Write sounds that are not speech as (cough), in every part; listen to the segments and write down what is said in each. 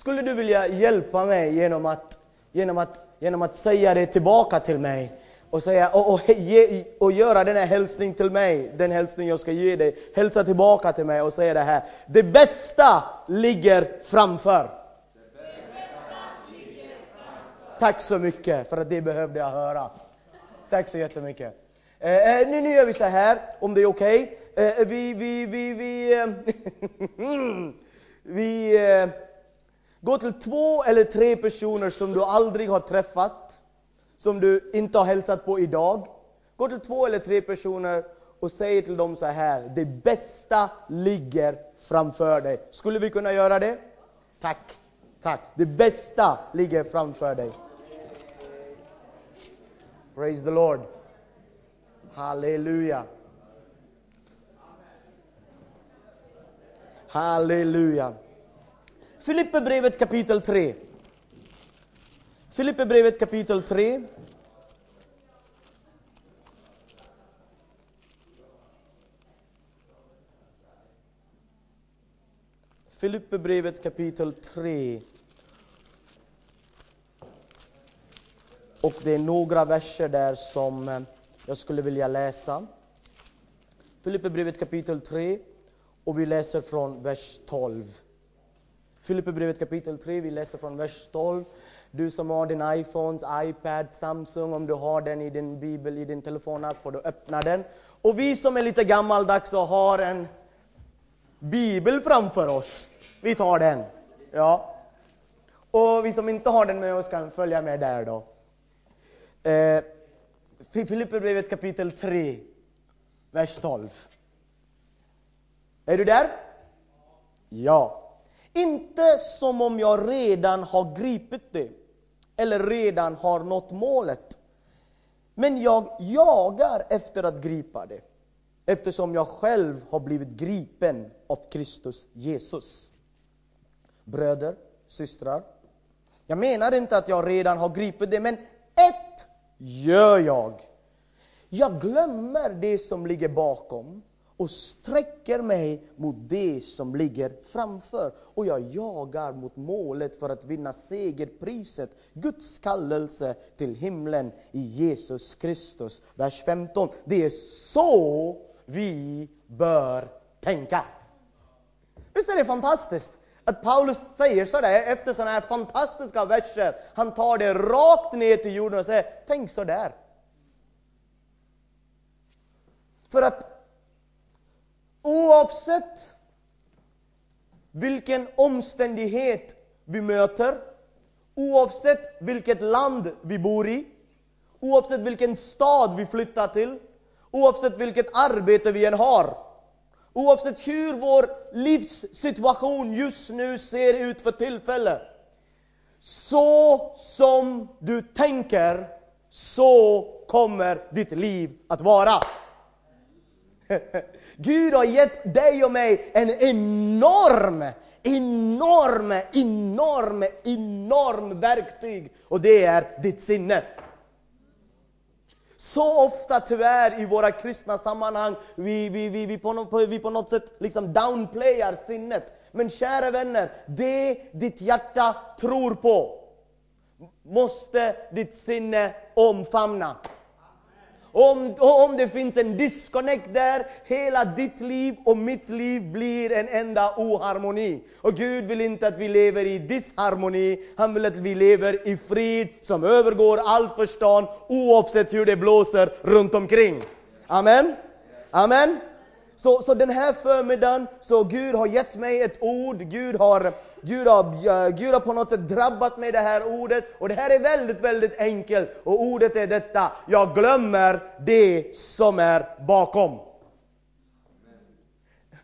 skulle du vilja hjälpa mig genom att, genom att, genom att säga det tillbaka till mig? Och, säga, och, och, ge, och göra den här hälsning till mig, den hälsning jag ska ge dig. Hälsa tillbaka till mig och säga det här. Det bästa ligger framför. Tack så mycket för att det behövde jag höra. Tack så jättemycket. Eh, eh nu, nu gör vi så här, om det är okej. Okay. Eh, vi vi, vi, vi, eh, (laughs) vi eh, Gå till två eller tre personer som du aldrig har träffat, som du inte har hälsat på idag. Gå till två eller tre personer och säg till dem så här, det bästa ligger framför dig. Skulle vi kunna göra det? Tack, tack. Det bästa ligger framför dig. Praise the Lord. Halleluja. Halleluja. Filipperbrevet kapitel 3. Filipperbrevet kapitel 3. Filipperbrevet kapitel 3. Och det är några verser där som eh, jag skulle vilja läsa. Filipperbrevet kapitel 3 och vi läser från vers 12. Filipperbrevet kapitel 3, vi läser från vers 12. Du som har din iPhones, iPad, Samsung, om du har den i din bibel, i din telefonapp, får du öppna den. Och vi som är lite gammaldags och har en bibel framför oss, vi tar den. Ja. Och vi som inte har den med oss kan följa med där då. Eh, Filipperbrevet kapitel 3, vers 12. Är du där? Ja. Inte som om jag redan har gripit det, eller redan har nått målet. Men jag jagar efter att gripa det, eftersom jag själv har blivit gripen av Kristus Jesus. Bröder, systrar, jag menar inte att jag redan har gripit det, men ett gör jag. Jag glömmer det som ligger bakom och sträcker mig mot det som ligger framför. Och jag jagar mot målet för att vinna segerpriset, Guds kallelse till himlen i Jesus Kristus. Vers 15. Det är så vi bör tänka. Visst är det fantastiskt? Att Paulus säger sådär efter sådana här fantastiska verser. Han tar det rakt ner till jorden och säger, tänk sådär. För att oavsett vilken omständighet vi möter, oavsett vilket land vi bor i, oavsett vilken stad vi flyttar till, oavsett vilket arbete vi än har, Oavsett hur vår livssituation just nu ser ut för tillfället. Så som du tänker, så kommer ditt liv att vara. (laughs) Gud har gett dig och mig en enorm, enorm, enorm, enorm verktyg. Och det är ditt sinne. Så ofta tyvärr i våra kristna sammanhang, vi, vi, vi, vi, på, något, vi på något sätt liksom downplayar sinnet. Men kära vänner, det ditt hjärta tror på måste ditt sinne omfamna. Om, om det finns en disconnect där, hela ditt liv och mitt liv blir en enda oharmoni. Och Gud vill inte att vi lever i disharmoni, han vill att vi lever i frid som övergår allt förstånd oavsett hur det blåser runt omkring. Amen. Amen. Så, så den här förmiddagen, så Gud har gett mig ett ord, Gud har, Gud, har, Gud har på något sätt drabbat mig det här ordet. Och det här är väldigt, väldigt enkelt. Och ordet är detta, jag glömmer det som är bakom.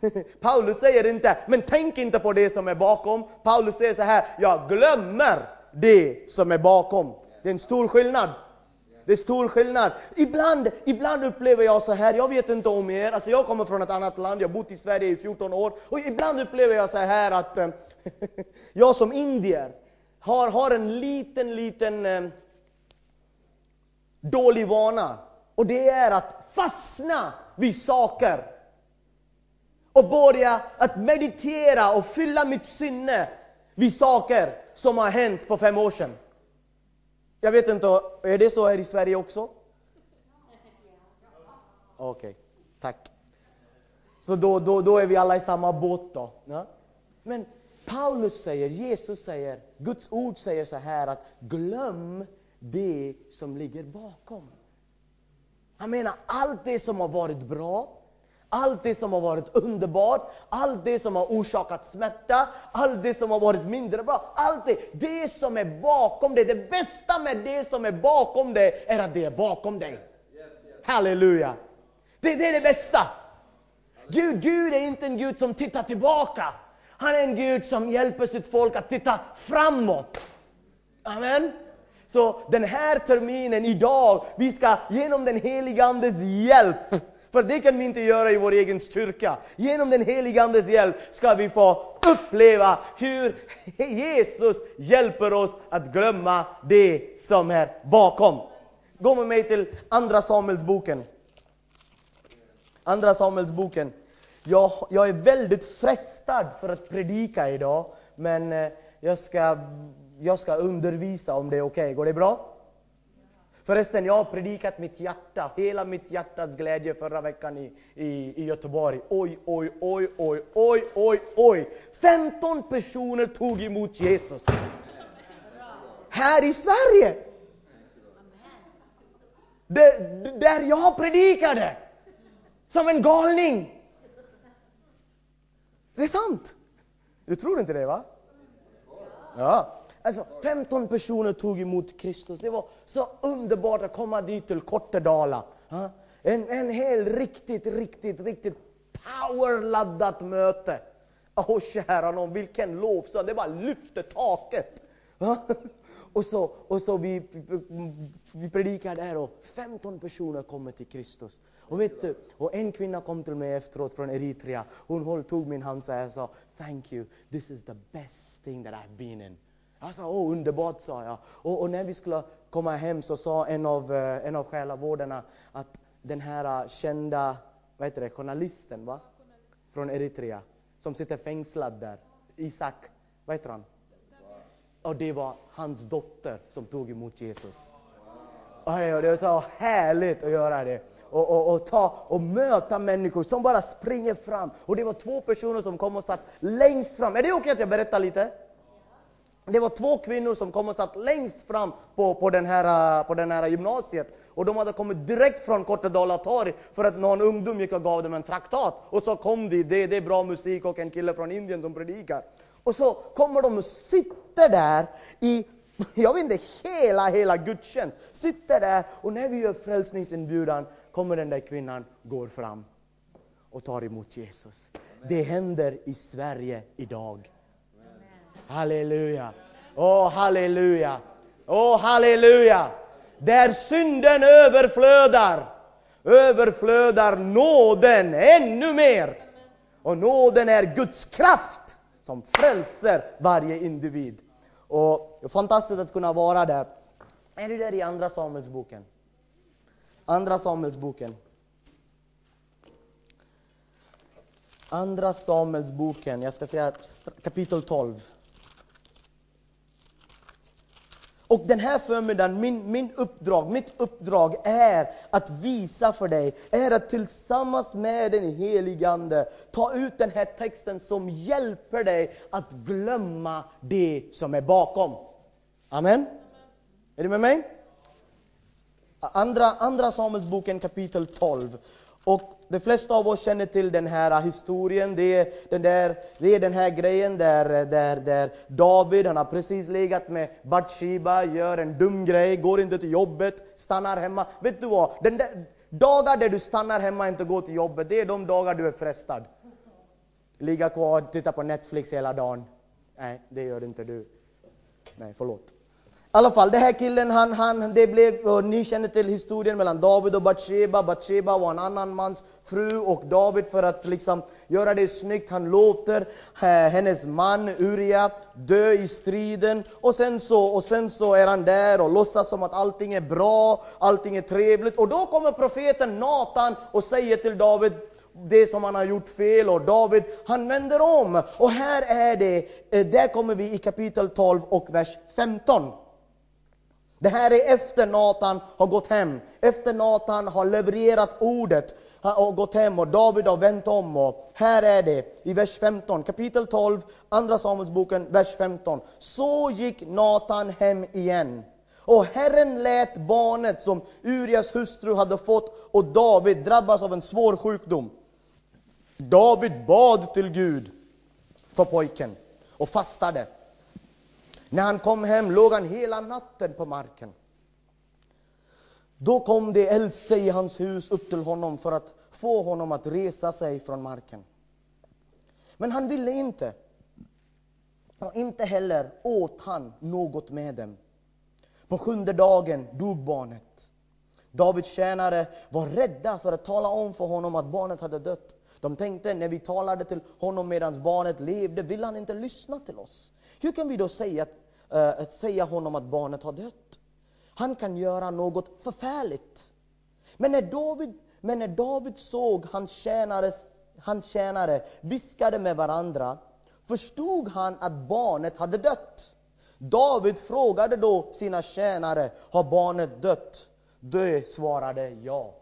(laughs) Paulus säger inte, men tänk inte på det som är bakom. Paulus säger så här, jag glömmer det som är bakom. Det är en stor skillnad. Det är stor skillnad. Ibland, ibland upplever jag så här, jag vet inte om er, alltså jag kommer från ett annat land, jag har bott i Sverige i 14 år, och ibland upplever jag så här att eh, (laughs) jag som indier har, har en liten, liten eh, dålig vana. Och det är att fastna vid saker. Och börja att meditera och fylla mitt sinne vid saker som har hänt för fem år sedan. Jag vet inte, är det så här i Sverige också? Okej, okay, tack. Så då, då, då är vi alla i samma båt då. Ja? Men Paulus säger, Jesus säger, Guds ord säger så här att glöm det som ligger bakom. Han menar allt det som har varit bra, allt det som har varit underbart, allt det som har orsakat smärta, allt det som har varit mindre bra. Allt det, det som är bakom dig, det bästa med det som är bakom dig är att det är bakom dig. Halleluja! Det, det är det bästa. Gud, Gud är inte en Gud som tittar tillbaka. Han är en Gud som hjälper sitt folk att titta framåt. Amen. Så den här terminen, idag, vi ska genom den helige Andes hjälp, för det kan vi inte göra i vår egen styrka. Genom den helige Andes hjälp ska vi få uppleva hur Jesus hjälper oss att glömma det som är bakom. Gå med mig till Andra Samuelsboken. Andra Samuelsboken. Jag, jag är väldigt frestad för att predika idag, men eh, jag ska, jag ska undervisa om det är okej. Okay. Går det bra? Förresten, jag har predikat mitt hjärta, hela mitt hjärtats glädje förra veckan i, i, i Göteborg. Oj, oj, oj, oj, oj, oj, oj. 15 personer tog emot Jesus. Här i Sverige! Där, där jag predikade! Som en galning! Det är sant! Du tror inte det va? Ja. Alltså 15 personer tog emot Kristus. Det var så underbart att komma dit till Kortedala. En, en hel riktigt, riktigt, riktigt powerladdat möte. Åh oh, kära någon, vilken lovsång! Det bara lyfte taket. Och så, och så vi, vi predikar där och 15 personer kommer till Kristus. Och vet du, och en kvinna kom till mig efteråt från Eritrea. Hon tog min hand och sa Thank you, this is the best thing that I've been in. Jag sa, åh underbart, sa jag. Och, och, när vi skulle komma hem så sa en av, eh, en av själavårdarna att den här eh, kända vad heter det, journalisten va? från Eritrea, som sitter fängslad där, Isak, vad heter han? Och det var hans dotter som tog emot Jesus. Och det var så härligt att göra det. Och, och, och, ta, och möta människor som bara springer fram. Och det var två personer som kom och satt längst fram. Är det okej okay att jag berättar lite? Det var två kvinnor som kom och satt längst fram på, på, den här, eh, på den här gymnasiet. Och de hade kommit direkt från Kortedala torg för att någon ungdom gick och gav dem en traktat. Och så kom de, det, det är bra musik och en kille från Indien som predikar. Och så kommer de och sitter där i, (laughs) jag vet inte, hela, hela gudstjänst. Sitter där och när vi gör frälsningsinbjudan kommer den där kvinnan, går fram och tar emot Jesus. Det händer i Sverige idag. Halleluja. Åh, oh, halleluja. Åh, oh, halleluja. Där synden överflödar, överflödar nåden ännu mer. Och nåden är Guds kraft som frälser varje individ. Och det är fantastiskt att kunna vara där. Är du där i Andra Samuelsboken? Andra Samuelsboken. Andra Samuelsboken, jag ska säga kapitel 12. Och den här förmiddagen, min, min uppdrag, mitt uppdrag är att visa för dig, är att tillsammans med den helige Ande ta ut den här texten som hjälper dig att glömma det som är bakom. Amen? Är du med mig? Andra, andra Samuelsboken kapitel 12. Och de flesta av oss känner till den här historien. Det är den, där, det är den här grejen där, där, där David, han har precis legat med Bathsheba, gör en dum grej, går inte till jobbet, stannar hemma. Vet du vad? Den där, dagar där du stannar hemma och inte går till jobbet, det är de dagar du är frestad. Ligga kvar och titta på Netflix hela dagen. Nej, det gör inte du. Nej, förlåt alla fall, den här killen, han, han, det blev, och ni känner till historien mellan David och Batsheba. Batsheba var en annan mans fru och David för att liksom göra det snyggt, han låter eh, hennes man Uria dö i striden. Och sen, så, och sen så är han där och låtsas som att allting är bra, allting är trevligt. Och då kommer profeten Natan och säger till David, det som han har gjort fel och David, han vänder om. Och här är det, eh, där kommer vi i kapitel 12 och vers 15. Det här är efter Natan har gått hem, efter Natan har levererat ordet och gått hem och David har vänt om. Och här är det i vers 15, kapitel 12, andra Samuelsboken, vers 15. Så gick Natan hem igen. Och Herren lät barnet som Urias hustru hade fått och David drabbas av en svår sjukdom. David bad till Gud för pojken och fastade. När han kom hem låg han hela natten på marken. Då kom de äldste i hans hus upp till honom för att få honom att resa sig från marken. Men han ville inte. Och inte heller åt han något med dem. På sjunde dagen dog barnet. Davids tjänare var rädda för att tala om för honom att barnet hade dött. De tänkte, när vi talade till honom medan barnet levde, vill han inte lyssna till oss. Hur kan vi då säga, äh, säga honom att barnet har dött? Han kan göra något förfärligt. Men när David, men när David såg hans, tjänares, hans tjänare viskade med varandra, förstod han att barnet hade dött. David frågade då sina tjänare, har barnet dött? De svarade ja.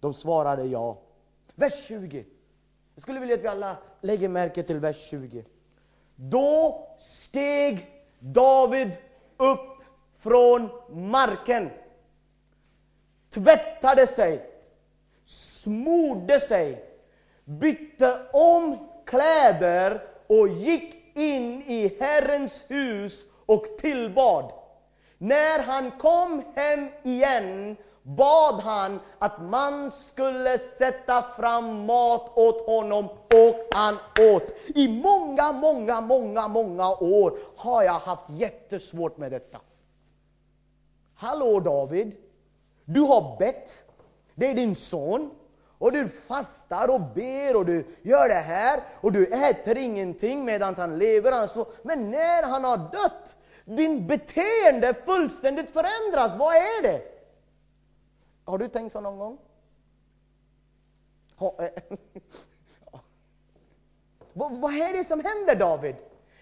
De svarade ja. Vers 20. Jag skulle vilja att vi alla lägger märke till vers 20. Då steg David upp från marken, tvättade sig, smorde sig, bytte om kläder och gick in i Herrens hus och tillbad. När han kom hem igen bad han att man skulle sätta fram mat åt honom och han åt. I många, många, många, många år har jag haft jättesvårt med detta. Hallå David, du har bett, det är din son, och du fastar och ber och du gör det här och du äter ingenting medan han lever. Men när han har dött, din beteende fullständigt förändras. Vad är det? Har du tänkt så någon gång? Ha, eh, (laughs) vad, vad är det som händer David?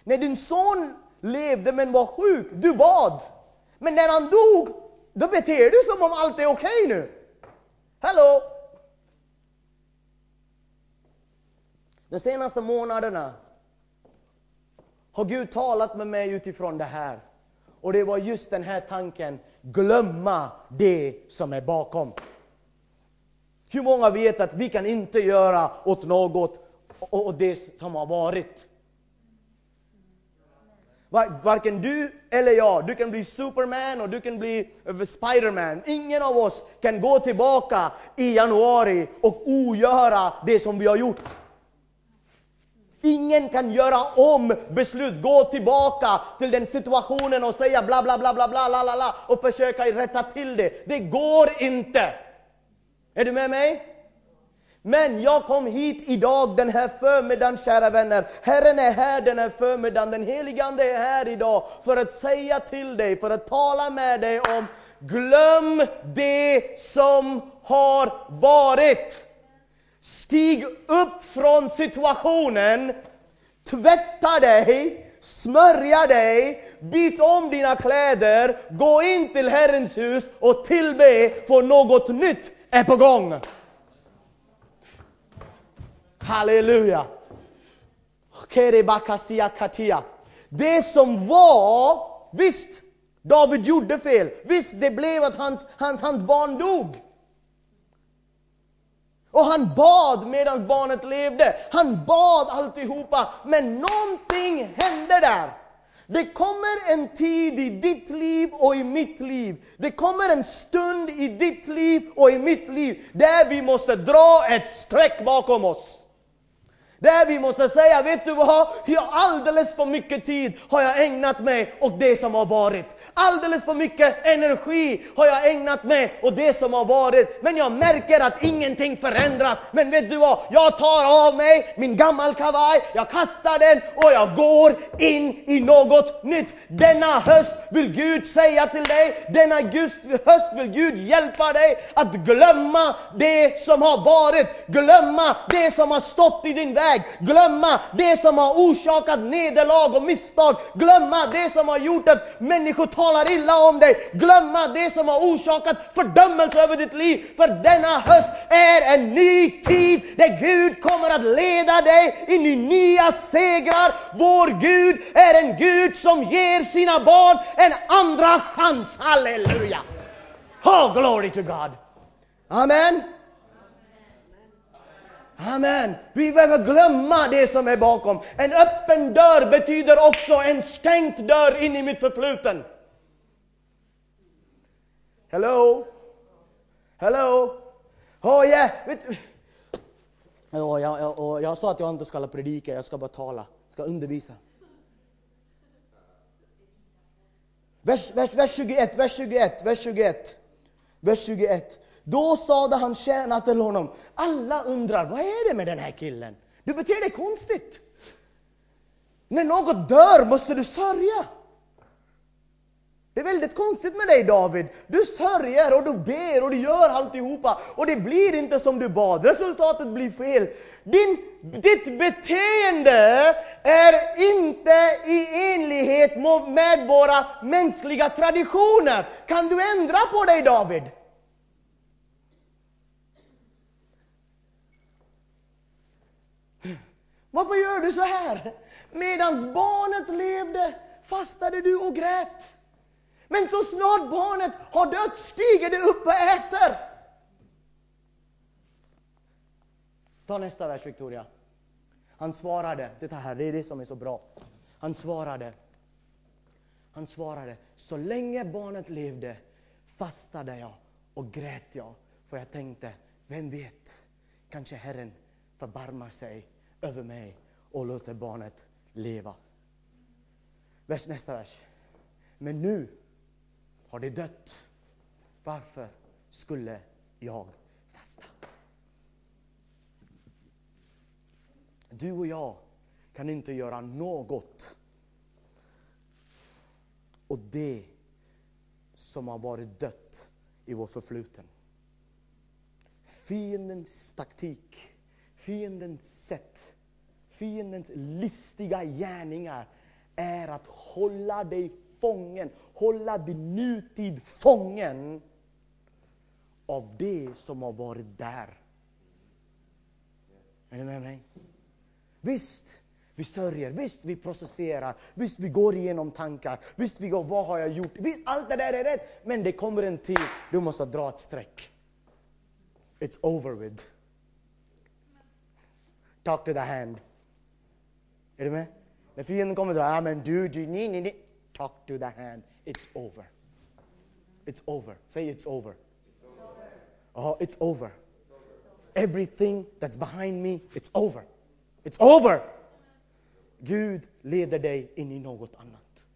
När din son levde men var sjuk, du bad. Men när han dog, då beter du som om allt är okej okay nu. Hallå? De senaste månaderna har Gud talat med mig utifrån det här. Och det var just den här tanken, glömma det som är bakom. Hur många vet att vi kan inte göra åt något och det som har varit? Varken du eller jag, du kan bli Superman och du kan bli eh, Spiderman. Ingen av oss kan gå tillbaka i januari och ogöra det som vi har gjort. Ingen kan göra om beslut, gå tillbaka till den situationen och säga bla bla bla bla bla la la la och försöka rätta till det. Det går inte! Är du med mig? Men jag kom hit idag den här förmiddagen, kära vänner. Herren är här den här förmiddagen, den helige Ande är här idag för att säga till dig, för att tala med dig om glöm det som har varit. Stig upp från situationen, tvätta dig, smörja dig, byt om dina kläder, gå in till Herrens hus och tillbe för något nytt är på gång. Halleluja! Det som var, visst, David gjorde fel. Visst, det blev att hans, hans, hans barn dog. Och han bad medan barnet levde. Han bad alltihopa, men någonting hände där. Det kommer en tid i ditt liv och i mitt liv. Det kommer en stund i ditt liv och i mitt liv där vi måste dra ett streck bakom oss. Där vi måste säga, vet du vad? Jag alldeles för mycket tid har jag ägnat mig åt det som har varit. Alldeles för mycket energi har jag ägnat mig åt det som har varit. Men jag märker att ingenting förändras. Men vet du vad? Jag tar av mig min gammal kavaj, jag kastar den och jag går in i något nytt. Denna höst vill Gud säga till dig, denna höst vill Gud hjälpa dig att glömma det som har varit. Glömma det som har stått i din väg. Glömma det som har orsakat nederlag och misstag. Glömma det som har gjort att människor talar illa om dig. Glömma det som har orsakat fördömelse över ditt liv. För denna höst är en ny tid där Gud kommer att leda dig in i nya segrar. Vår Gud är en Gud som ger sina barn en andra chans. Halleluja! Oh, glory to God! Amen. Amen. Vi behöver glömma det som är bakom. En öppen dörr betyder också en stängd dörr in i mitt förfluten. Hello? Hello? Oh yeah. Oh, jag, oh, jag sa att jag inte ska predika, jag ska bara tala, jag ska undervisa. Vers, vers, vers 21, vers 21, vers 21, vers 21. Då sade han tjänare till honom, alla undrar, vad är det med den här killen? Du beter dig konstigt. När något dör måste du sörja. Det är väldigt konstigt med dig David. Du sörjer och du ber och du gör alltihopa och det blir inte som du bad. Resultatet blir fel. Din, ditt beteende är inte i enlighet med våra mänskliga traditioner. Kan du ändra på dig David? Varför gör du så här? Medan barnet levde fastade du och grät. Men så snart barnet har dött stiger du upp och äter. Ta nästa vers Victoria. Han svarade, Det här, det är det som är så bra. Han svarade, han svarade, så länge barnet levde fastade jag och grät jag. För jag tänkte, vem vet, kanske Herren förbarmar sig över mig och låter barnet leva. Vers, nästa vers. Men nu har det dött. Varför skulle jag fasta? Du och jag kan inte göra något och det som har varit dött i vår förfluten. Fiendens taktik, fiendens sätt Fiendens listiga gärningar är att hålla dig fången, hålla din nutid fången av det som har varit där. Är ni med mig? Visst, vi sörjer, visst vi processerar, visst vi går igenom tankar, visst vi går, vad har jag gjort? Visst, allt det där är rätt, men det kommer en tid du måste dra ett streck. It's over with. Talk to the hand. Är du med? När fienden kommer och säger, men du, du, ni, ni, ni. Talk to the hand. It's over. It's over. Say it's over. It's over. Oh, it's over. Everything that's behind me, it's over. It's over! Gud leder dig in i något annat.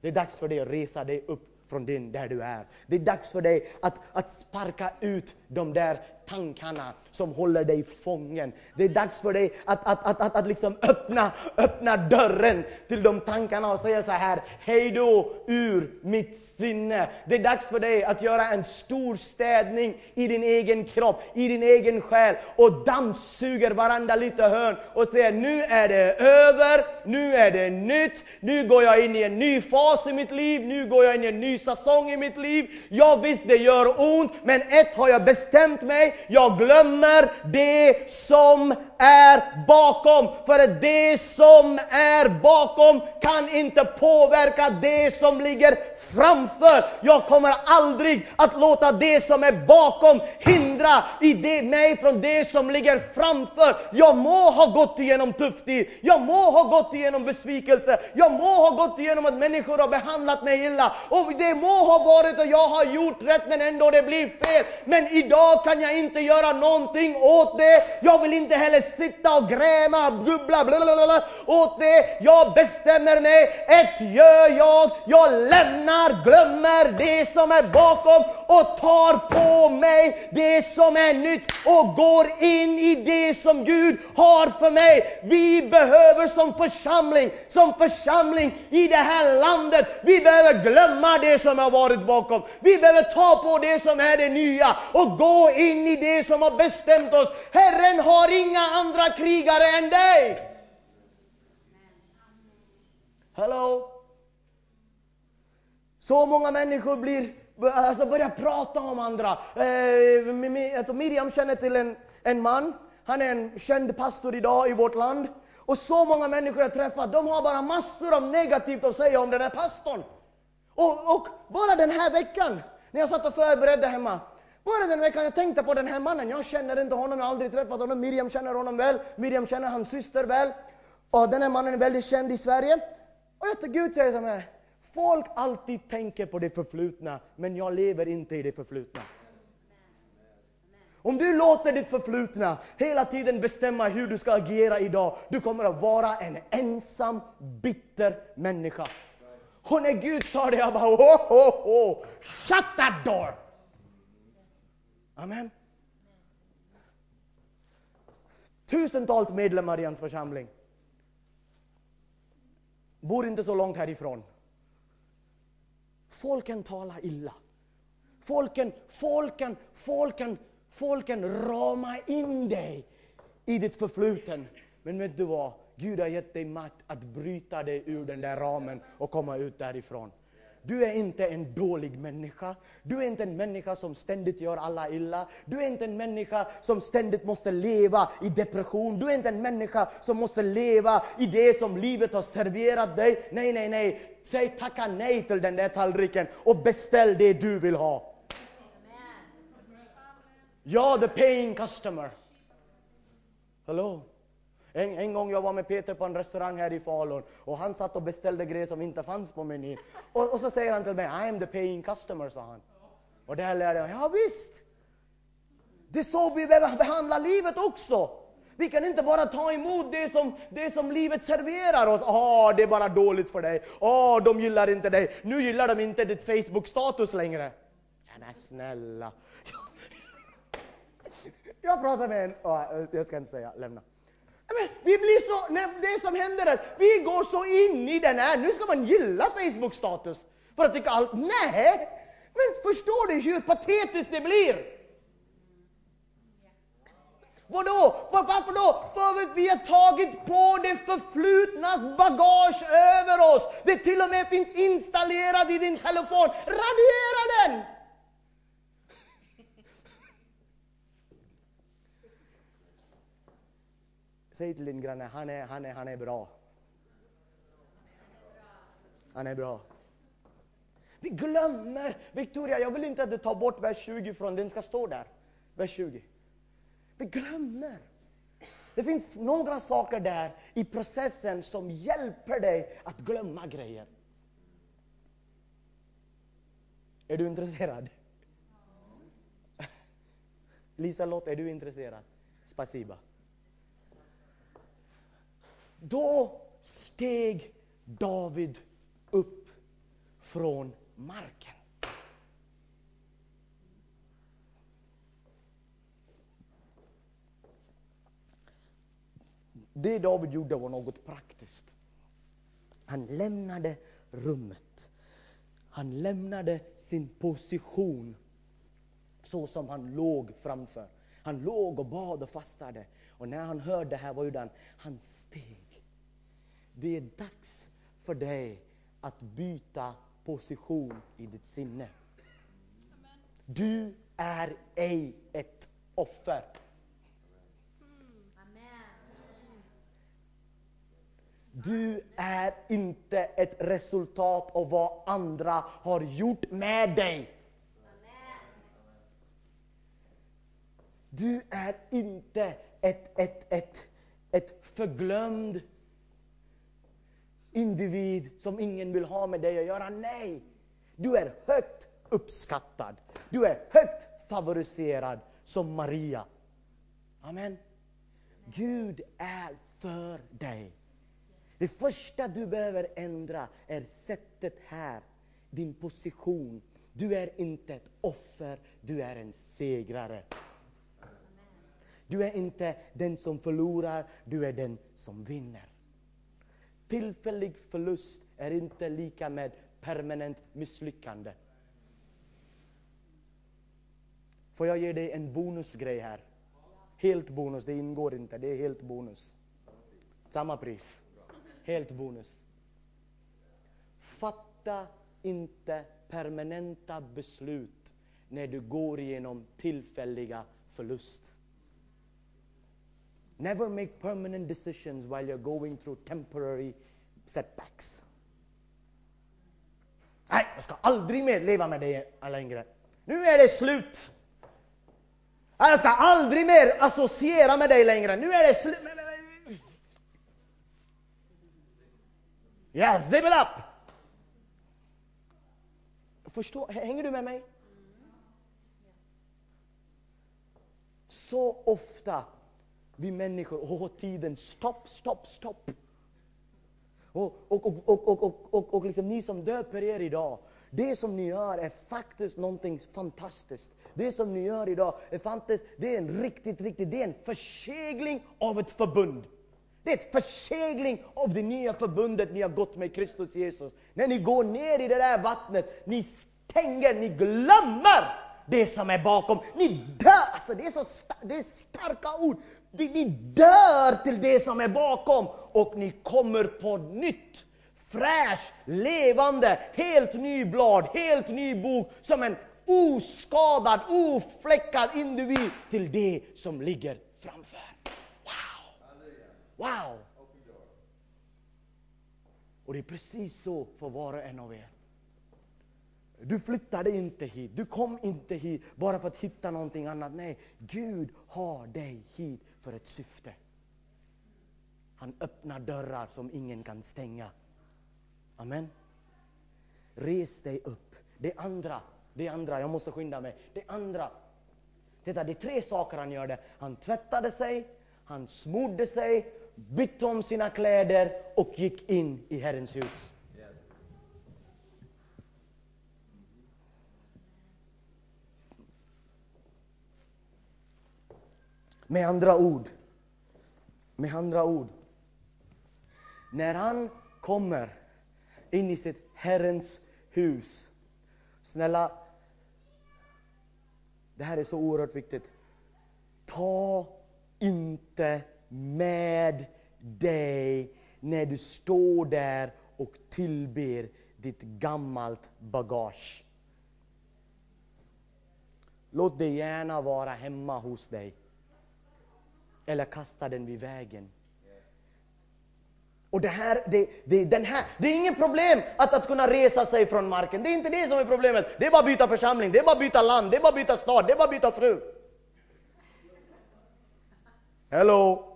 Det är dags för dig att resa dig upp från din, där du är. Det är dags för dig att, att sparka ut de där tankarna som håller dig fången. Det är dags för dig att, att, att, att, att liksom öppna, öppna dörren till de tankarna och säga så här, hej då ur mitt sinne. Det är dags för dig att göra en stor städning i din egen kropp, i din egen själ och dammsuger varandra lite hörn och säger nu är det över, nu är det nytt, nu går jag in i en ny fas i mitt liv, nu går jag in i en ny säsong i mitt liv. Ja visst, det gör ont, men ett har jag bestämt mig, jag glömmer det som är bakom. För det som är bakom kan inte påverka det som ligger framför. Jag kommer aldrig att låta det som är bakom hindra i det, mig från det som ligger framför. Jag må ha gått igenom tuff tid, jag må ha gått igenom besvikelse, jag må ha gått igenom att människor har behandlat mig illa. Och det må ha varit att jag har gjort rätt men ändå det blir fel. Men idag kan jag inte inte göra någonting åt det. Jag vill inte heller sitta och gräma, gubbla, blablabla, åt det. Jag bestämmer mig, ett gör jag, jag lämnar, glömmer det som är bakom och tar på mig det som är nytt och går in i det som Gud har för mig. Vi behöver som församling, som församling i det här landet, vi behöver glömma det som har varit bakom. Vi behöver ta på det som är det nya och gå in i det som har bestämt oss. Herren har inga andra krigare än dig. Hello? Så många människor blir, alltså börjar prata om andra. Eh, alltså Miriam känner till en, en man, han är en känd pastor idag i vårt land. Och så många människor jag träffat, de har bara massor av negativt att säga om den här pastorn. Och, och bara den här veckan, när jag satt och förberedde hemma, bara den veckan jag tänkte på den här mannen, jag känner inte honom, jag har aldrig träffat honom, Miriam känner honom väl, Miriam känner hans syster väl. Och den här mannen är väldigt känd i Sverige. Och jag Gud säger så här, folk alltid tänker på det förflutna, men jag lever inte i det förflutna. Om du låter ditt förflutna hela tiden bestämma hur du ska agera idag, du kommer att vara en ensam, bitter människa. Och när Gud sa det, jag bara oh, oh, oh. shut that door! Amen. Tusentals medlemmar i hans församling. Bor inte så långt härifrån. Folken talar illa. Folken, folken, folken, folken ramar in dig i ditt förfluten. Men vet du vad? Gud har gett dig makt att bryta dig ur den där ramen och komma ut därifrån. Du är inte en dålig människa. Du är inte en människa som ständigt gör alla illa. Du är inte en människa som ständigt måste leva i depression. Du är inte en människa som måste leva i det som livet har serverat dig. Nej, nej, nej. Säg tacka nej till den där tallriken och beställ det du vill ha. Ja, the paying customer. Hello? En, en gång jag var med Peter på en restaurang här i Falun och han satt och beställde grejer som inte fanns på menyn. Och, och så säger han till mig, I am the paying customer, sa han. Och där lärde jag, ja visst! Det är så vi behöver behandla livet också. Vi kan inte bara ta emot det som, det som livet serverar oss. Ah, det är bara dåligt för dig. Ah, de gillar inte dig. Nu gillar de inte ditt Facebook-status längre. Ja, men snälla. (laughs) Jag pratar med en, oh, jag ska inte säga, lämna. Men vi blir så, det som händer är att vi går så in i den här, nu ska man gilla Facebook-status för att tycka allt. Nej! Men förstår du hur patetiskt det blir? Vadå? Varför då? För att vi har tagit på det förflutnas bagage över oss. Det till och med finns installerat i din telefon. Radera den! Säg till din granne, han är, han är, han är bra. Han är bra. Vi glömmer, Victoria, jag vill inte att du tar bort vers 20 från den ska stå där. Vers 20. Vi glömmer. Det finns några saker där i processen som hjälper dig att glömma grejer. Är du intresserad? (laughs) Lisa Lott, är du intresserad? Spasiba. Då steg David upp från marken. Det David gjorde var något praktiskt. Han lämnade rummet. Han lämnade sin position så som han låg framför. Han låg och bad och fastade. Och när han hörde det här, vad gjorde han? Han steg. Det är dags för dig att byta position i ditt sinne. Du är ej ett offer. Du är inte ett resultat av vad andra har gjort med dig. Du är inte ett, ett, ett, ett förglömd individ som ingen vill ha med dig att göra. Nej! Du är högt uppskattad. Du är högt favoriserad som Maria. Amen. Gud är för dig. Det första du behöver ändra är sättet här, din position. Du är inte ett offer, du är en segrare. Du är inte den som förlorar, du är den som vinner. Tillfällig förlust är inte lika med permanent misslyckande. Får jag ge dig en bonusgrej här? Helt bonus, det ingår inte, det är helt bonus. Samma pris. Helt bonus. Fatta inte permanenta beslut när du går igenom tillfälliga förlust. Never make permanent decisions while you're going through temporary setbacks. Nej, jag ska aldrig mer leva med dig längre. Nu är det slut. Jag ska aldrig mer associera med dig längre. Nu är det slut. Yes, zip it up! Förstå, hänger du med mig? Så ofta vi människor, åh tiden, stopp, stopp, stopp. Och, och, och, och, och, och, och, och liksom ni som döper er idag, det som ni gör är faktiskt någonting fantastiskt. Det som ni gör idag är fantastiskt, det är en riktigt, riktigt, det är en försegling av ett förbund. Det är ett försegling av det nya förbundet ni har gått med Kristus Jesus. När ni går ner i det där vattnet, ni stänger, ni glömmer det som är bakom. Ni dör! Alltså det, är så det är starka ord. Ni dör till det som är bakom och ni kommer på nytt. Fräsch, levande, helt ny blad, helt ny bok. Som en oskadad, ofläckad individ till det som ligger framför. Wow! Wow! Och det är precis så för var och en av er. Du flyttade inte hit, du kom inte hit bara för att hitta någonting annat. Nej, Gud har dig hit för ett syfte. Han öppnar dörrar som ingen kan stänga. Amen. Res dig upp. Det andra, det andra, jag måste skynda mig. Det andra, titta det är tre saker han gjorde. Han tvättade sig, han smorde sig, bytte om sina kläder och gick in i Herrens hus. Med andra ord, med andra ord, när han kommer in i sitt Herrens hus, snälla, det här är så oerhört viktigt. Ta inte med dig när du står där och tillber ditt gammalt bagage. Låt det gärna vara hemma hos dig eller kasta den vid vägen. Och det här, det, det, den här, det är inget problem att, att kunna resa sig från marken. Det är inte det som är problemet. Det är bara att byta församling, det är bara att byta land, det är bara att byta stad, det är bara att byta fru. Hello!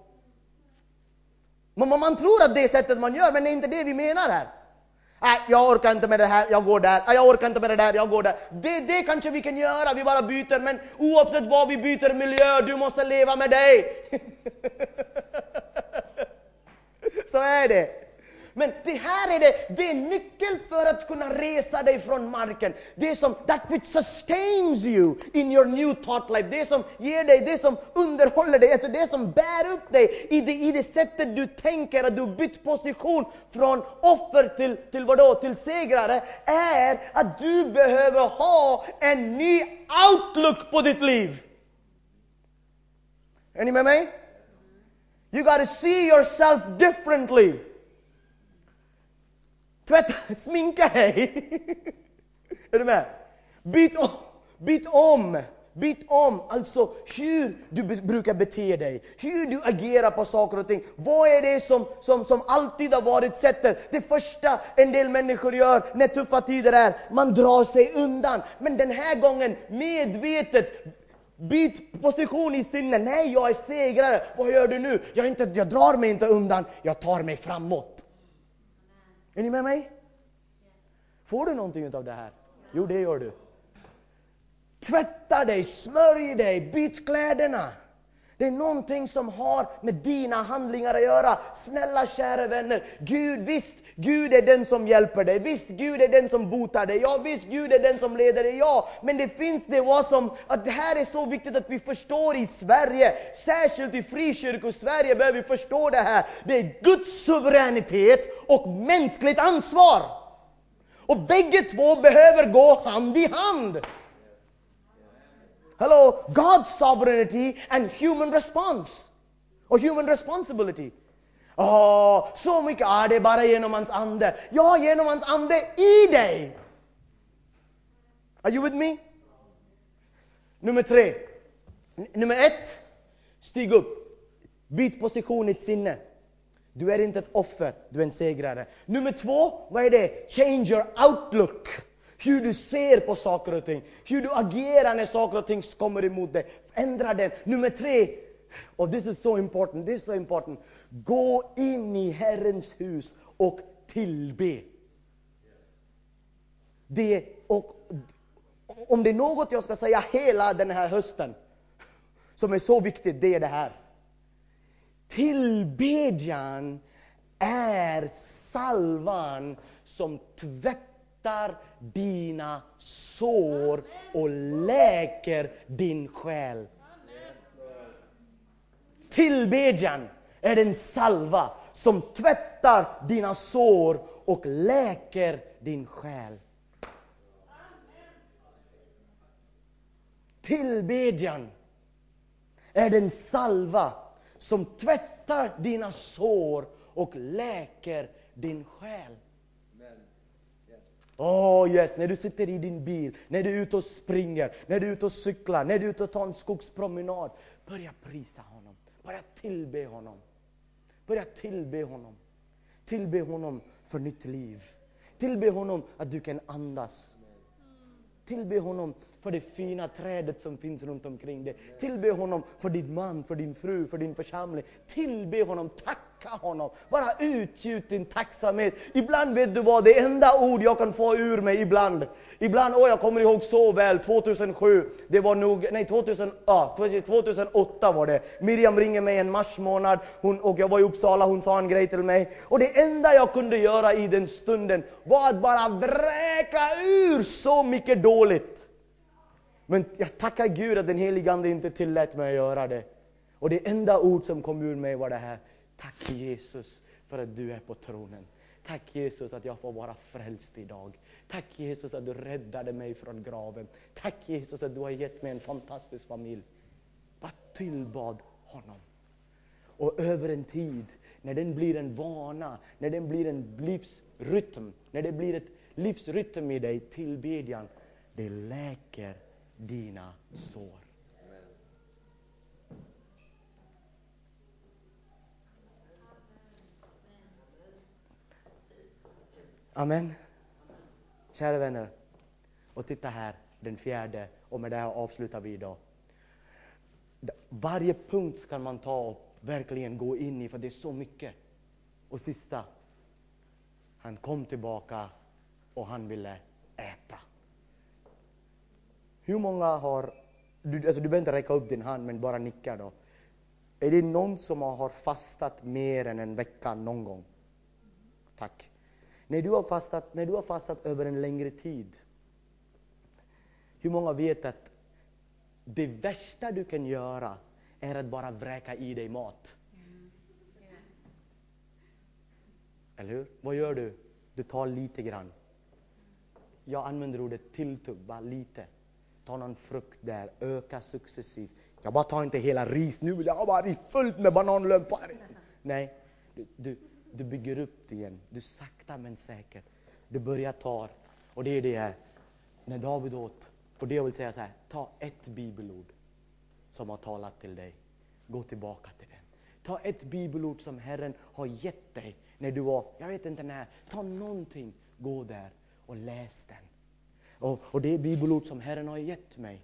Man, man tror att det är sättet man gör, men det är inte det vi menar här. Äh, jag orkar inte med det här, jag går där. Äh, jag orkar inte med det där, jag går där. Det, det kanske vi kan göra, vi bara byter. Men oavsett vad vi byter miljö, du måste leva med dig. (laughs) Så är det. Men det här är det, det är nyckeln för att kunna resa dig från marken. Det som, that which sustains you in your new thought life. Det som ger dig, det som underhåller dig, alltså det som bär upp dig i det, i det sättet du tänker, att du bytt position från offer till, till vadå, till segrare, är att du behöver ha en ny outlook på ditt liv. Är ni med mig? You gotta see yourself differently. Tvätta, sminka dig. Är du med? Byt om, byt om. Byt om, alltså hur du brukar bete dig, hur du agerar på saker och ting. Vad är det som, som, som alltid har varit sättet? Det första en del människor gör när tuffa tider är, man drar sig undan. Men den här gången medvetet Byt position i sinnet. Nej, jag är segrare. Vad gör du nu? Jag, inte, jag drar mig inte undan, jag tar mig framåt. Är ni med mig? Får du någonting av det här? Jo, det gör du. Tvätta dig, smörj dig, byt kläderna. Det är någonting som har med dina handlingar att göra. Snälla kära vänner, Gud visst, Gud är den som hjälper dig. Visst, Gud är den som botar dig. Ja, visst, Gud är den som leder dig. Ja, men det finns det vad som, att det här är så viktigt att vi förstår i Sverige, särskilt i frikyrkosverige behöver vi förstå det här. Det är Guds suveränitet och mänskligt ansvar. Och bägge två behöver gå hand i hand. Hello, God's sovereignty and human response. or human responsibility. Så mycket, ah, det bara genom hans ande. Ja, genom hans ande i dig. Are you with me? Nummer tre. Nummer ett, stig upp. Byt position i ditt sinne. Du är inte ett offer, du är en segrare. Nummer två, vad är det? Change your outlook. Hur du ser på saker och ting. Hur du agerar när saker och ting kommer emot dig. Ändra den. Nummer tre, och this is so important, this is so important. Gå in i Herrens hus och tillbe. Det, och, om det är något jag ska säga hela den här hösten, som är så viktigt, det är det här. Tillbedjan är salvan som tvättar dina sår och läker din själ. Tillbedjan är den salva som tvättar dina sår och läker din själ. Tillbedjan är den salva som tvättar dina sår och läker din själ. Åh oh yes, när du sitter i din bil, när du är ute och springer, när du är ute och cyklar, när du är ute och tar en skogspromenad. Börja prisa honom, börja tillbe honom. Börja tillbe honom. Tillbe honom för nytt liv. Tillbe honom att du kan andas. Tillbe honom för det fina trädet som finns runt omkring dig. Tillbe honom för din man, för din fru, för din församling. Tillbe honom, tack! Tacka honom. Bara utgjut din tacksamhet. Ibland vet du vad, det enda ord jag kan få ur mig ibland. Ibland, åh jag kommer ihåg så väl, 2007, det var nog, nej 2000, ja, 2008 var det. Miriam ringer mig en mars månad hon, och jag var i Uppsala, hon sa en grej till mig. Och det enda jag kunde göra i den stunden var att bara vräka ur så mycket dåligt. Men jag tackar Gud att den helige Ande inte tillät mig att göra det. Och det enda ord som kom ur mig var det här. Tack Jesus för att du är på tronen. Tack Jesus att jag får vara frälst idag. Tack Jesus att du räddade mig från graven. Tack Jesus att du har gett mig en fantastisk familj. Bara tillbad honom. Och över en tid, när den blir en vana, när den blir en livsrytm, när det blir ett livsrytm i dig, tillbedjan, det läker dina sår. Amen. Kära vänner. Och titta här, den fjärde, och med det här avslutar vi idag. Varje punkt kan man ta och verkligen gå in i, för det är så mycket. Och sista, han kom tillbaka och han ville äta. Hur många har, du, alltså du behöver inte räcka upp din hand, men bara nicka då. Är det någon som har fastat mer än en vecka någon gång? Tack. När du har fastat, när du har fastat över en längre tid, hur många vet att det värsta du kan göra är att bara vräka i dig mat? Eller hur? Vad gör du? Du tar lite grann. Jag använder ordet tilltugg, bara lite. Ta någon frukt där, öka successivt. Jag bara tar inte hela ris, nu vill jag ha ris fullt med bananlöv. Nej, du, du, du bygger upp det igen. Du sakta men säkert. Du börjar ta, och det är det här. När David åt, och det jag vill säga så här, ta ett bibelord som har talat till dig. Gå tillbaka till den. Ta ett bibelord som Herren har gett dig när du var, jag vet inte när, ta någonting, gå där och läs den. Och, och det är bibelord som Herren har gett mig.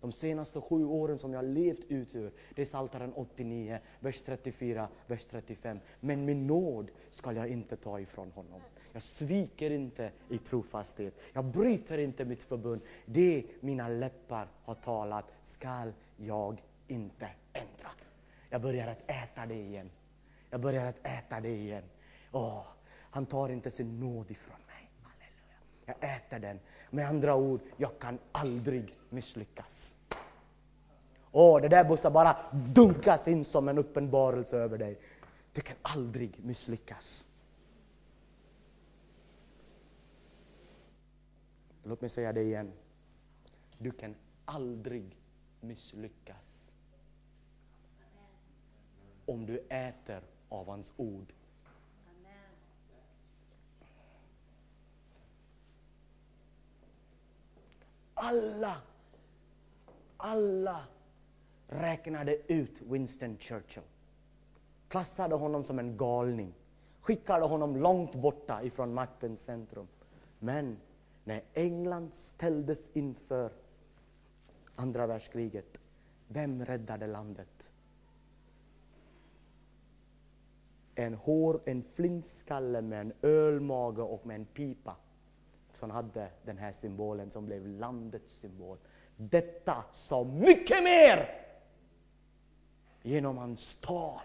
De senaste sju åren som jag levt ut ur, det är Psaltaren 89, vers 34, vers 35. Men min nåd skall jag inte ta ifrån honom. Jag sviker inte i trofasthet. Jag bryter inte mitt förbund. Det mina läppar har talat skall jag inte ändra. Jag börjar att äta det igen. Jag börjar att äta det igen. Åh, han tar inte sin nåd ifrån mig. Halleluja. Jag äter den. Med andra ord, jag kan aldrig misslyckas. Åh, det där måste bara dunkas in som en uppenbarelse över dig. Du kan aldrig misslyckas. Låt mig säga det igen. Du kan aldrig misslyckas. Om du äter av hans ord. Alla, alla räknade ut Winston Churchill. Klassade honom som en galning. Skickade honom långt borta ifrån maktens centrum. Men när England ställdes inför andra världskriget, vem räddade landet? En hår, en flintskalle med en ölmage och med en pipa som hade den här symbolen som blev landets symbol. Detta sa mycket mer! Genom hans tal,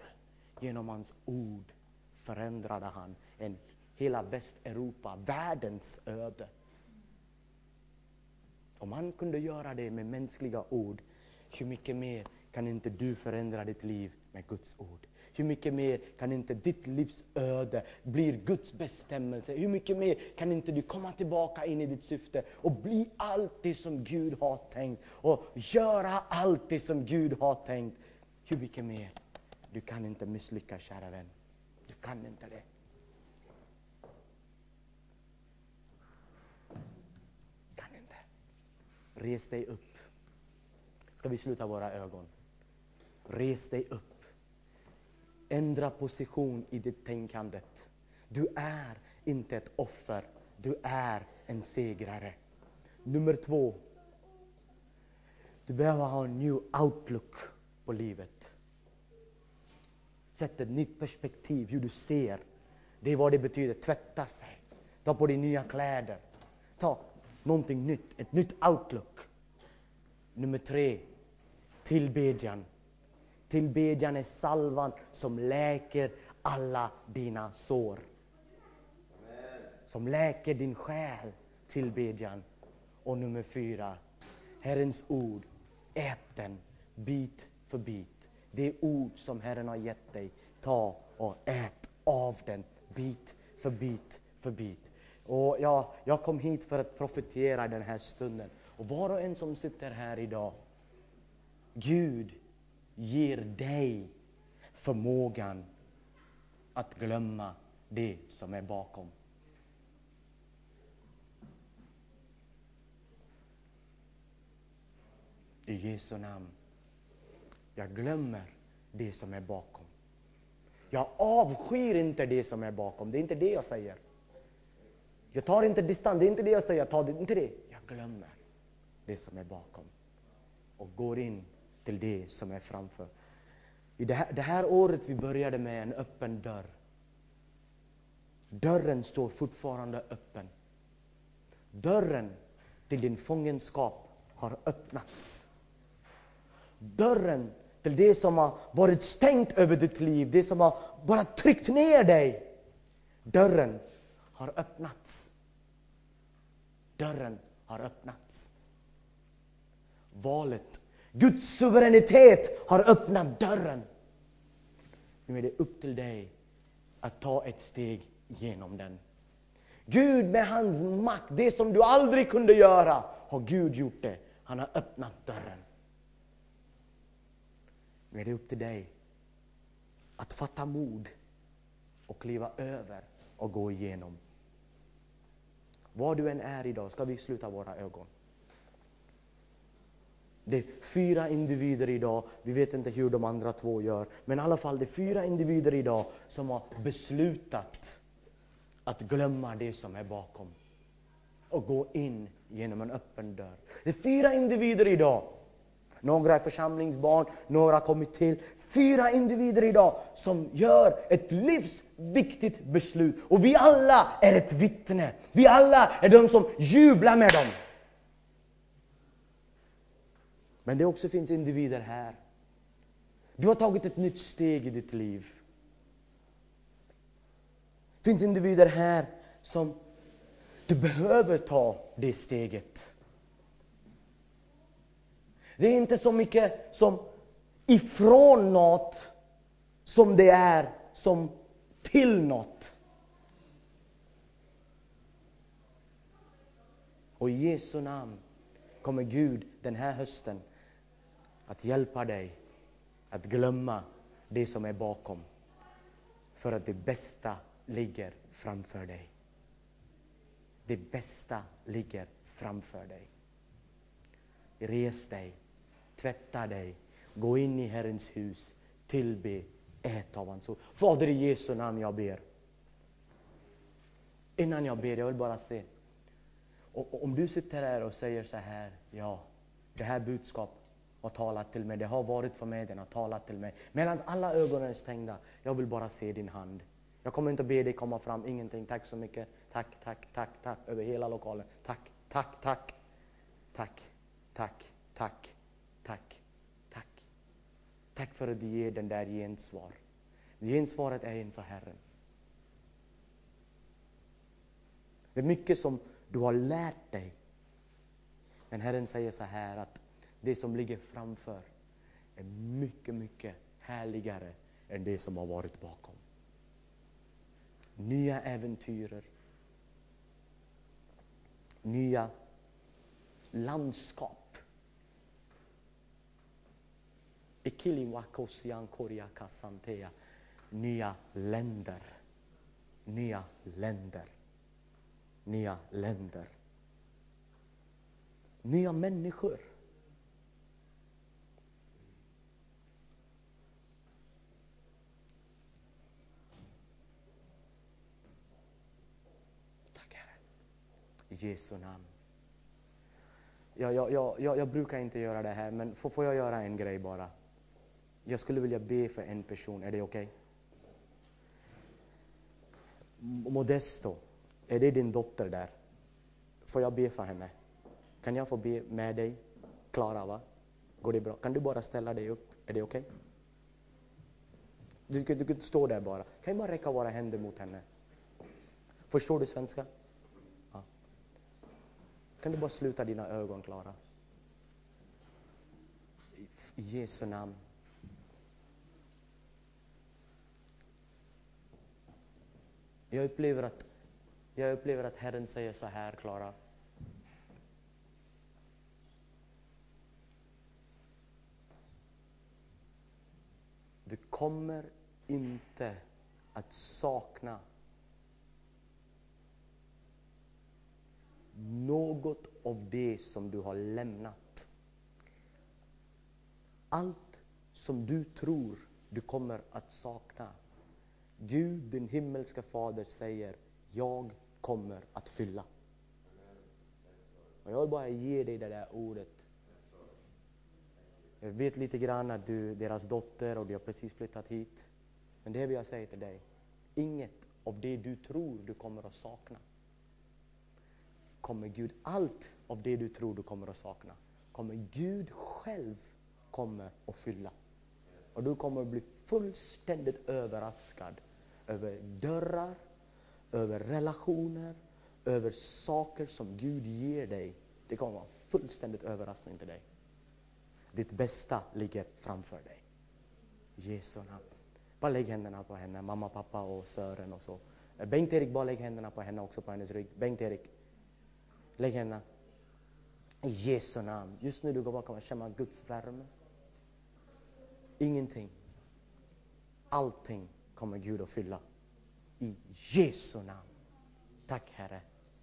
genom hans ord förändrade han en, hela Västeuropa, världens öde. Om han kunde göra det med mänskliga ord, hur mycket mer kan inte du förändra ditt liv med Guds ord? Hur mycket mer kan inte ditt livs öde bli Guds bestämmelse? Hur mycket mer kan inte du komma tillbaka in i ditt syfte och bli allt det som Gud har tänkt och göra allt det som Gud har tänkt? Hur mycket mer? Du kan inte misslyckas, kära vän. Du kan inte det. Kan inte. Res dig upp. Ska vi sluta våra ögon? Res dig upp. Ändra position i ditt tänkandet. Du är inte ett offer, du är en segrare. Nummer två. Du behöver ha en new outlook på livet. Sätt ett nytt perspektiv, hur du ser. Det är vad det betyder, tvätta sig. Ta på dig nya kläder. Ta någonting nytt, ett nytt outlook. Nummer tre, tillbedjan. Tillbedjan är salvan som läker alla dina sår. Som läker din själ, tillbedjan. Och nummer fyra, Herrens ord, ät den bit för bit. Det ord som Herren har gett dig, ta och ät av den bit för bit för bit. Och jag, jag kom hit för att profetera den här stunden. Och var och en som sitter här idag, Gud ger dig förmågan att glömma det som är bakom. I Jesu namn. Jag glömmer det som är bakom. Jag avskyr inte det som är bakom, det är inte det jag säger. Jag tar inte distans, det är inte det jag säger, jag tar inte det. Jag glömmer det som är bakom och går in till det som är framför. I det här, det här året vi började med en öppen dörr. Dörren står fortfarande öppen. Dörren till din fångenskap har öppnats. Dörren till det som har varit stängt över ditt liv, det som har bara tryckt ner dig. Dörren har öppnats. Dörren har öppnats. Valet Guds suveränitet har öppnat dörren. Nu är det upp till dig att ta ett steg genom den. Gud med hans makt, det som du aldrig kunde göra, har Gud gjort det. Han har öppnat dörren. Nu är det upp till dig att fatta mod och kliva över och gå igenom. Var du än är idag ska vi sluta våra ögon. Det är fyra individer idag, vi vet inte hur de andra två gör, men i alla fall det är fyra individer idag som har beslutat att glömma det som är bakom och gå in genom en öppen dörr. Det är fyra individer idag några är församlingsbarn, några har kommit till. Fyra individer idag som gör ett livsviktigt beslut. Och vi alla är ett vittne. Vi alla är de som jublar med dem. Men det också finns individer här. Du har tagit ett nytt steg i ditt liv. Det finns individer här som du behöver ta det steget. Det är inte så mycket som ifrån något som det är som till något. Och i Jesu namn kommer Gud den här hösten att hjälpa dig att glömma det som är bakom. För att det bästa ligger framför dig. Det bästa ligger framför dig. Res dig, tvätta dig, gå in i Herrens hus, tillbe, ät av hans ord. Fader i Jesu namn jag ber. Innan jag ber, jag vill bara se. Och om du sitter här och säger så här, ja, det här budskapet har talat till mig, det har varit för mig, den har talat till mig. Medan alla ögonen är stängda, jag vill bara se din hand. Jag kommer inte be dig komma fram, ingenting. Tack så mycket. Tack, tack, tack, tack över hela lokalen. Tack, tack, tack. Tack, tack, tack, tack, tack. Tack för att du ger den där gensvar. Gensvaret är inför Herren. Det är mycket som du har lärt dig. Men Herren säger så här att det som ligger framför är mycket, mycket härligare än det som har varit bakom. Nya äventyrer. Nya landskap. Nya länder. Nya länder. Nya länder. Nya människor. I Jesu namn. Jag, jag, jag, jag, brukar inte göra det här, men får, får jag göra en grej bara? Jag skulle vilja be för en person, är det okej? Okay? Modesto, är det din dotter där? Får jag be för henne? Kan jag få be med dig? Klara, va? Går det bra? Kan du bara ställa dig upp? Är det okej? Okay? Du, du kan inte stå där bara. Kan jag bara räcka våra händer mot henne? Förstår du svenska? Kan du bara sluta dina ögon, Klara? I Jesu namn. Jag upplever att, jag upplever att Herren säger så här, Klara. Du kommer inte att sakna något av det som du har lämnat. Allt som du tror du kommer att sakna. Gud, din himmelska fader, säger jag kommer att fylla. Och jag vill bara ge dig det där ordet. Jag vet lite grann att du är deras dotter och du har precis flyttat hit. Men det vill jag säga till dig. Inget av det du tror du kommer att sakna kommer Gud, allt av det du tror du kommer att sakna, kommer Gud själv kommer att fylla. Och du kommer att bli fullständigt överraskad över dörrar, över relationer, över saker som Gud ger dig. Det kommer att vara en fullständigt överraskning till dig. Ditt bästa ligger framför dig. Jesu namn. Bara lägg händerna på henne, mamma, pappa och Sören och så. Bengt-Erik, bara lägg händerna på henne också, på hennes rygg. Bengt-Erik. Lägg henne i Jesu namn. Just nu du går bakom och känner Guds värme. Ingenting. Allting kommer Gud att fylla. I Jesu namn. Tack Herre.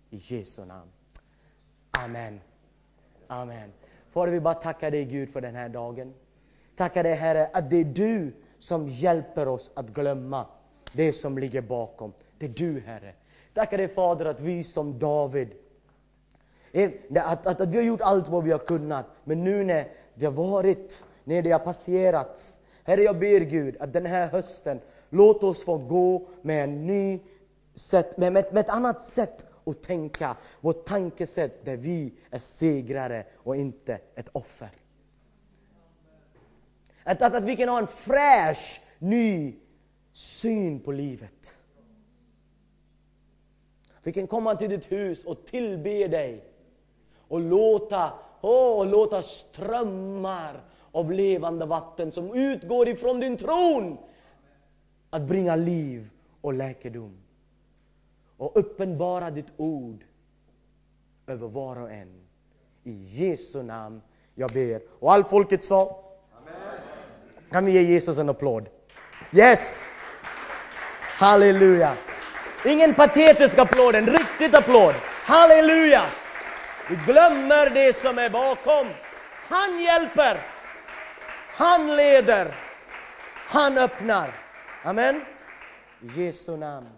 I Jesu namn. Amen. Amen. Fader, vi bara tacka dig Gud för den här dagen. Tacka dig Herre att det är du som hjälper oss att glömma det som ligger bakom. Det är du Herre. Tacka dig Fader att vi som David Eh, att, att, att vi har gjort allt vad vi har kunnat, men nu när det har varit, när det har passerats. Herre, jag ber Gud att den här hösten, låt oss få gå med en ny sätt, med, med, med ett annat sätt att tänka. Vårt tankesätt där vi är segrare och inte ett offer. Att, att, att vi kan ha en fräsch, ny syn på livet. Vi kan komma till ditt hus och tillbe dig och låta, oh, låta strömmar av levande vatten som utgår ifrån din tron att bringa liv och läkedom. Och uppenbara ditt ord över var och en. I Jesu namn jag ber. Och all folket sa? Amen. Kan vi ge Jesus en applåd? Yes! Halleluja! Ingen patetisk applåd, en riktig applåd. Halleluja! Vi glömmer det som är bakom. Han hjälper. Han leder. Han öppnar. Amen. I Jesu namn.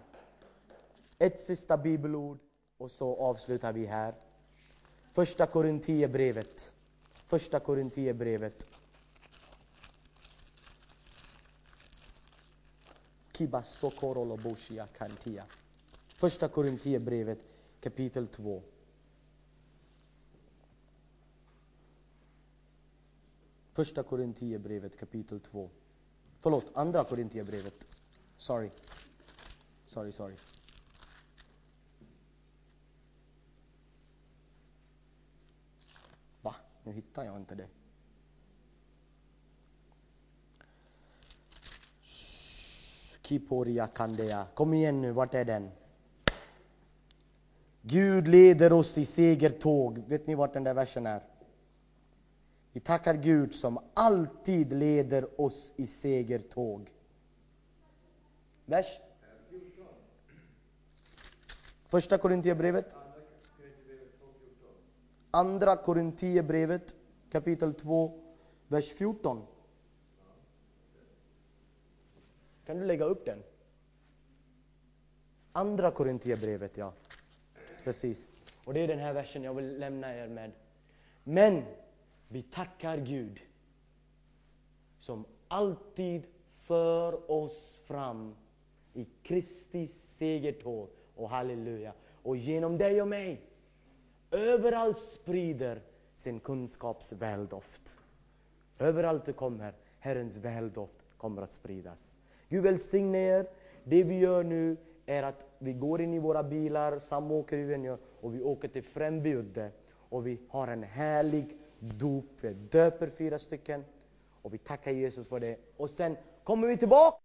Ett sista bibelord och så avslutar vi här. Första Korinthierbrevet. Första Korinthierbrevet, Kibasokoroloboshia kantia. Första Korinthierbrevet kapitel 2. Första Korintierbrevet kapitel 2. Förlåt, andra Korintierbrevet. Sorry. Sorry, sorry. Va? Nu hittar jag inte det. Kiporia Kandea. Kom igen nu, vart är den? Gud leder oss i segertåg. Vet ni vart den där versen är? Vi tackar Gud som alltid leder oss i segertåg. Vers? Första Korintierbrevet? Andra Korintierbrevet kapitel 2, vers 14. Kan du lägga upp den? Andra Korintierbrevet, ja. Precis. Och det är den här versen jag vill lämna er med. Men vi tackar Gud som alltid för oss fram i Kristi segertåg och halleluja. Och genom dig och mig överallt sprider sin kunskaps väldoft. Överallt du kommer, Herrens väldoft kommer att spridas. Gud välsigne er. Det vi gör nu är att vi går in i våra bilar, samåker vi och vi åker till Främbyudde och vi har en härlig dop. Vi döper fyra stycken och vi tackar Jesus för det. Och sen kommer vi tillbaka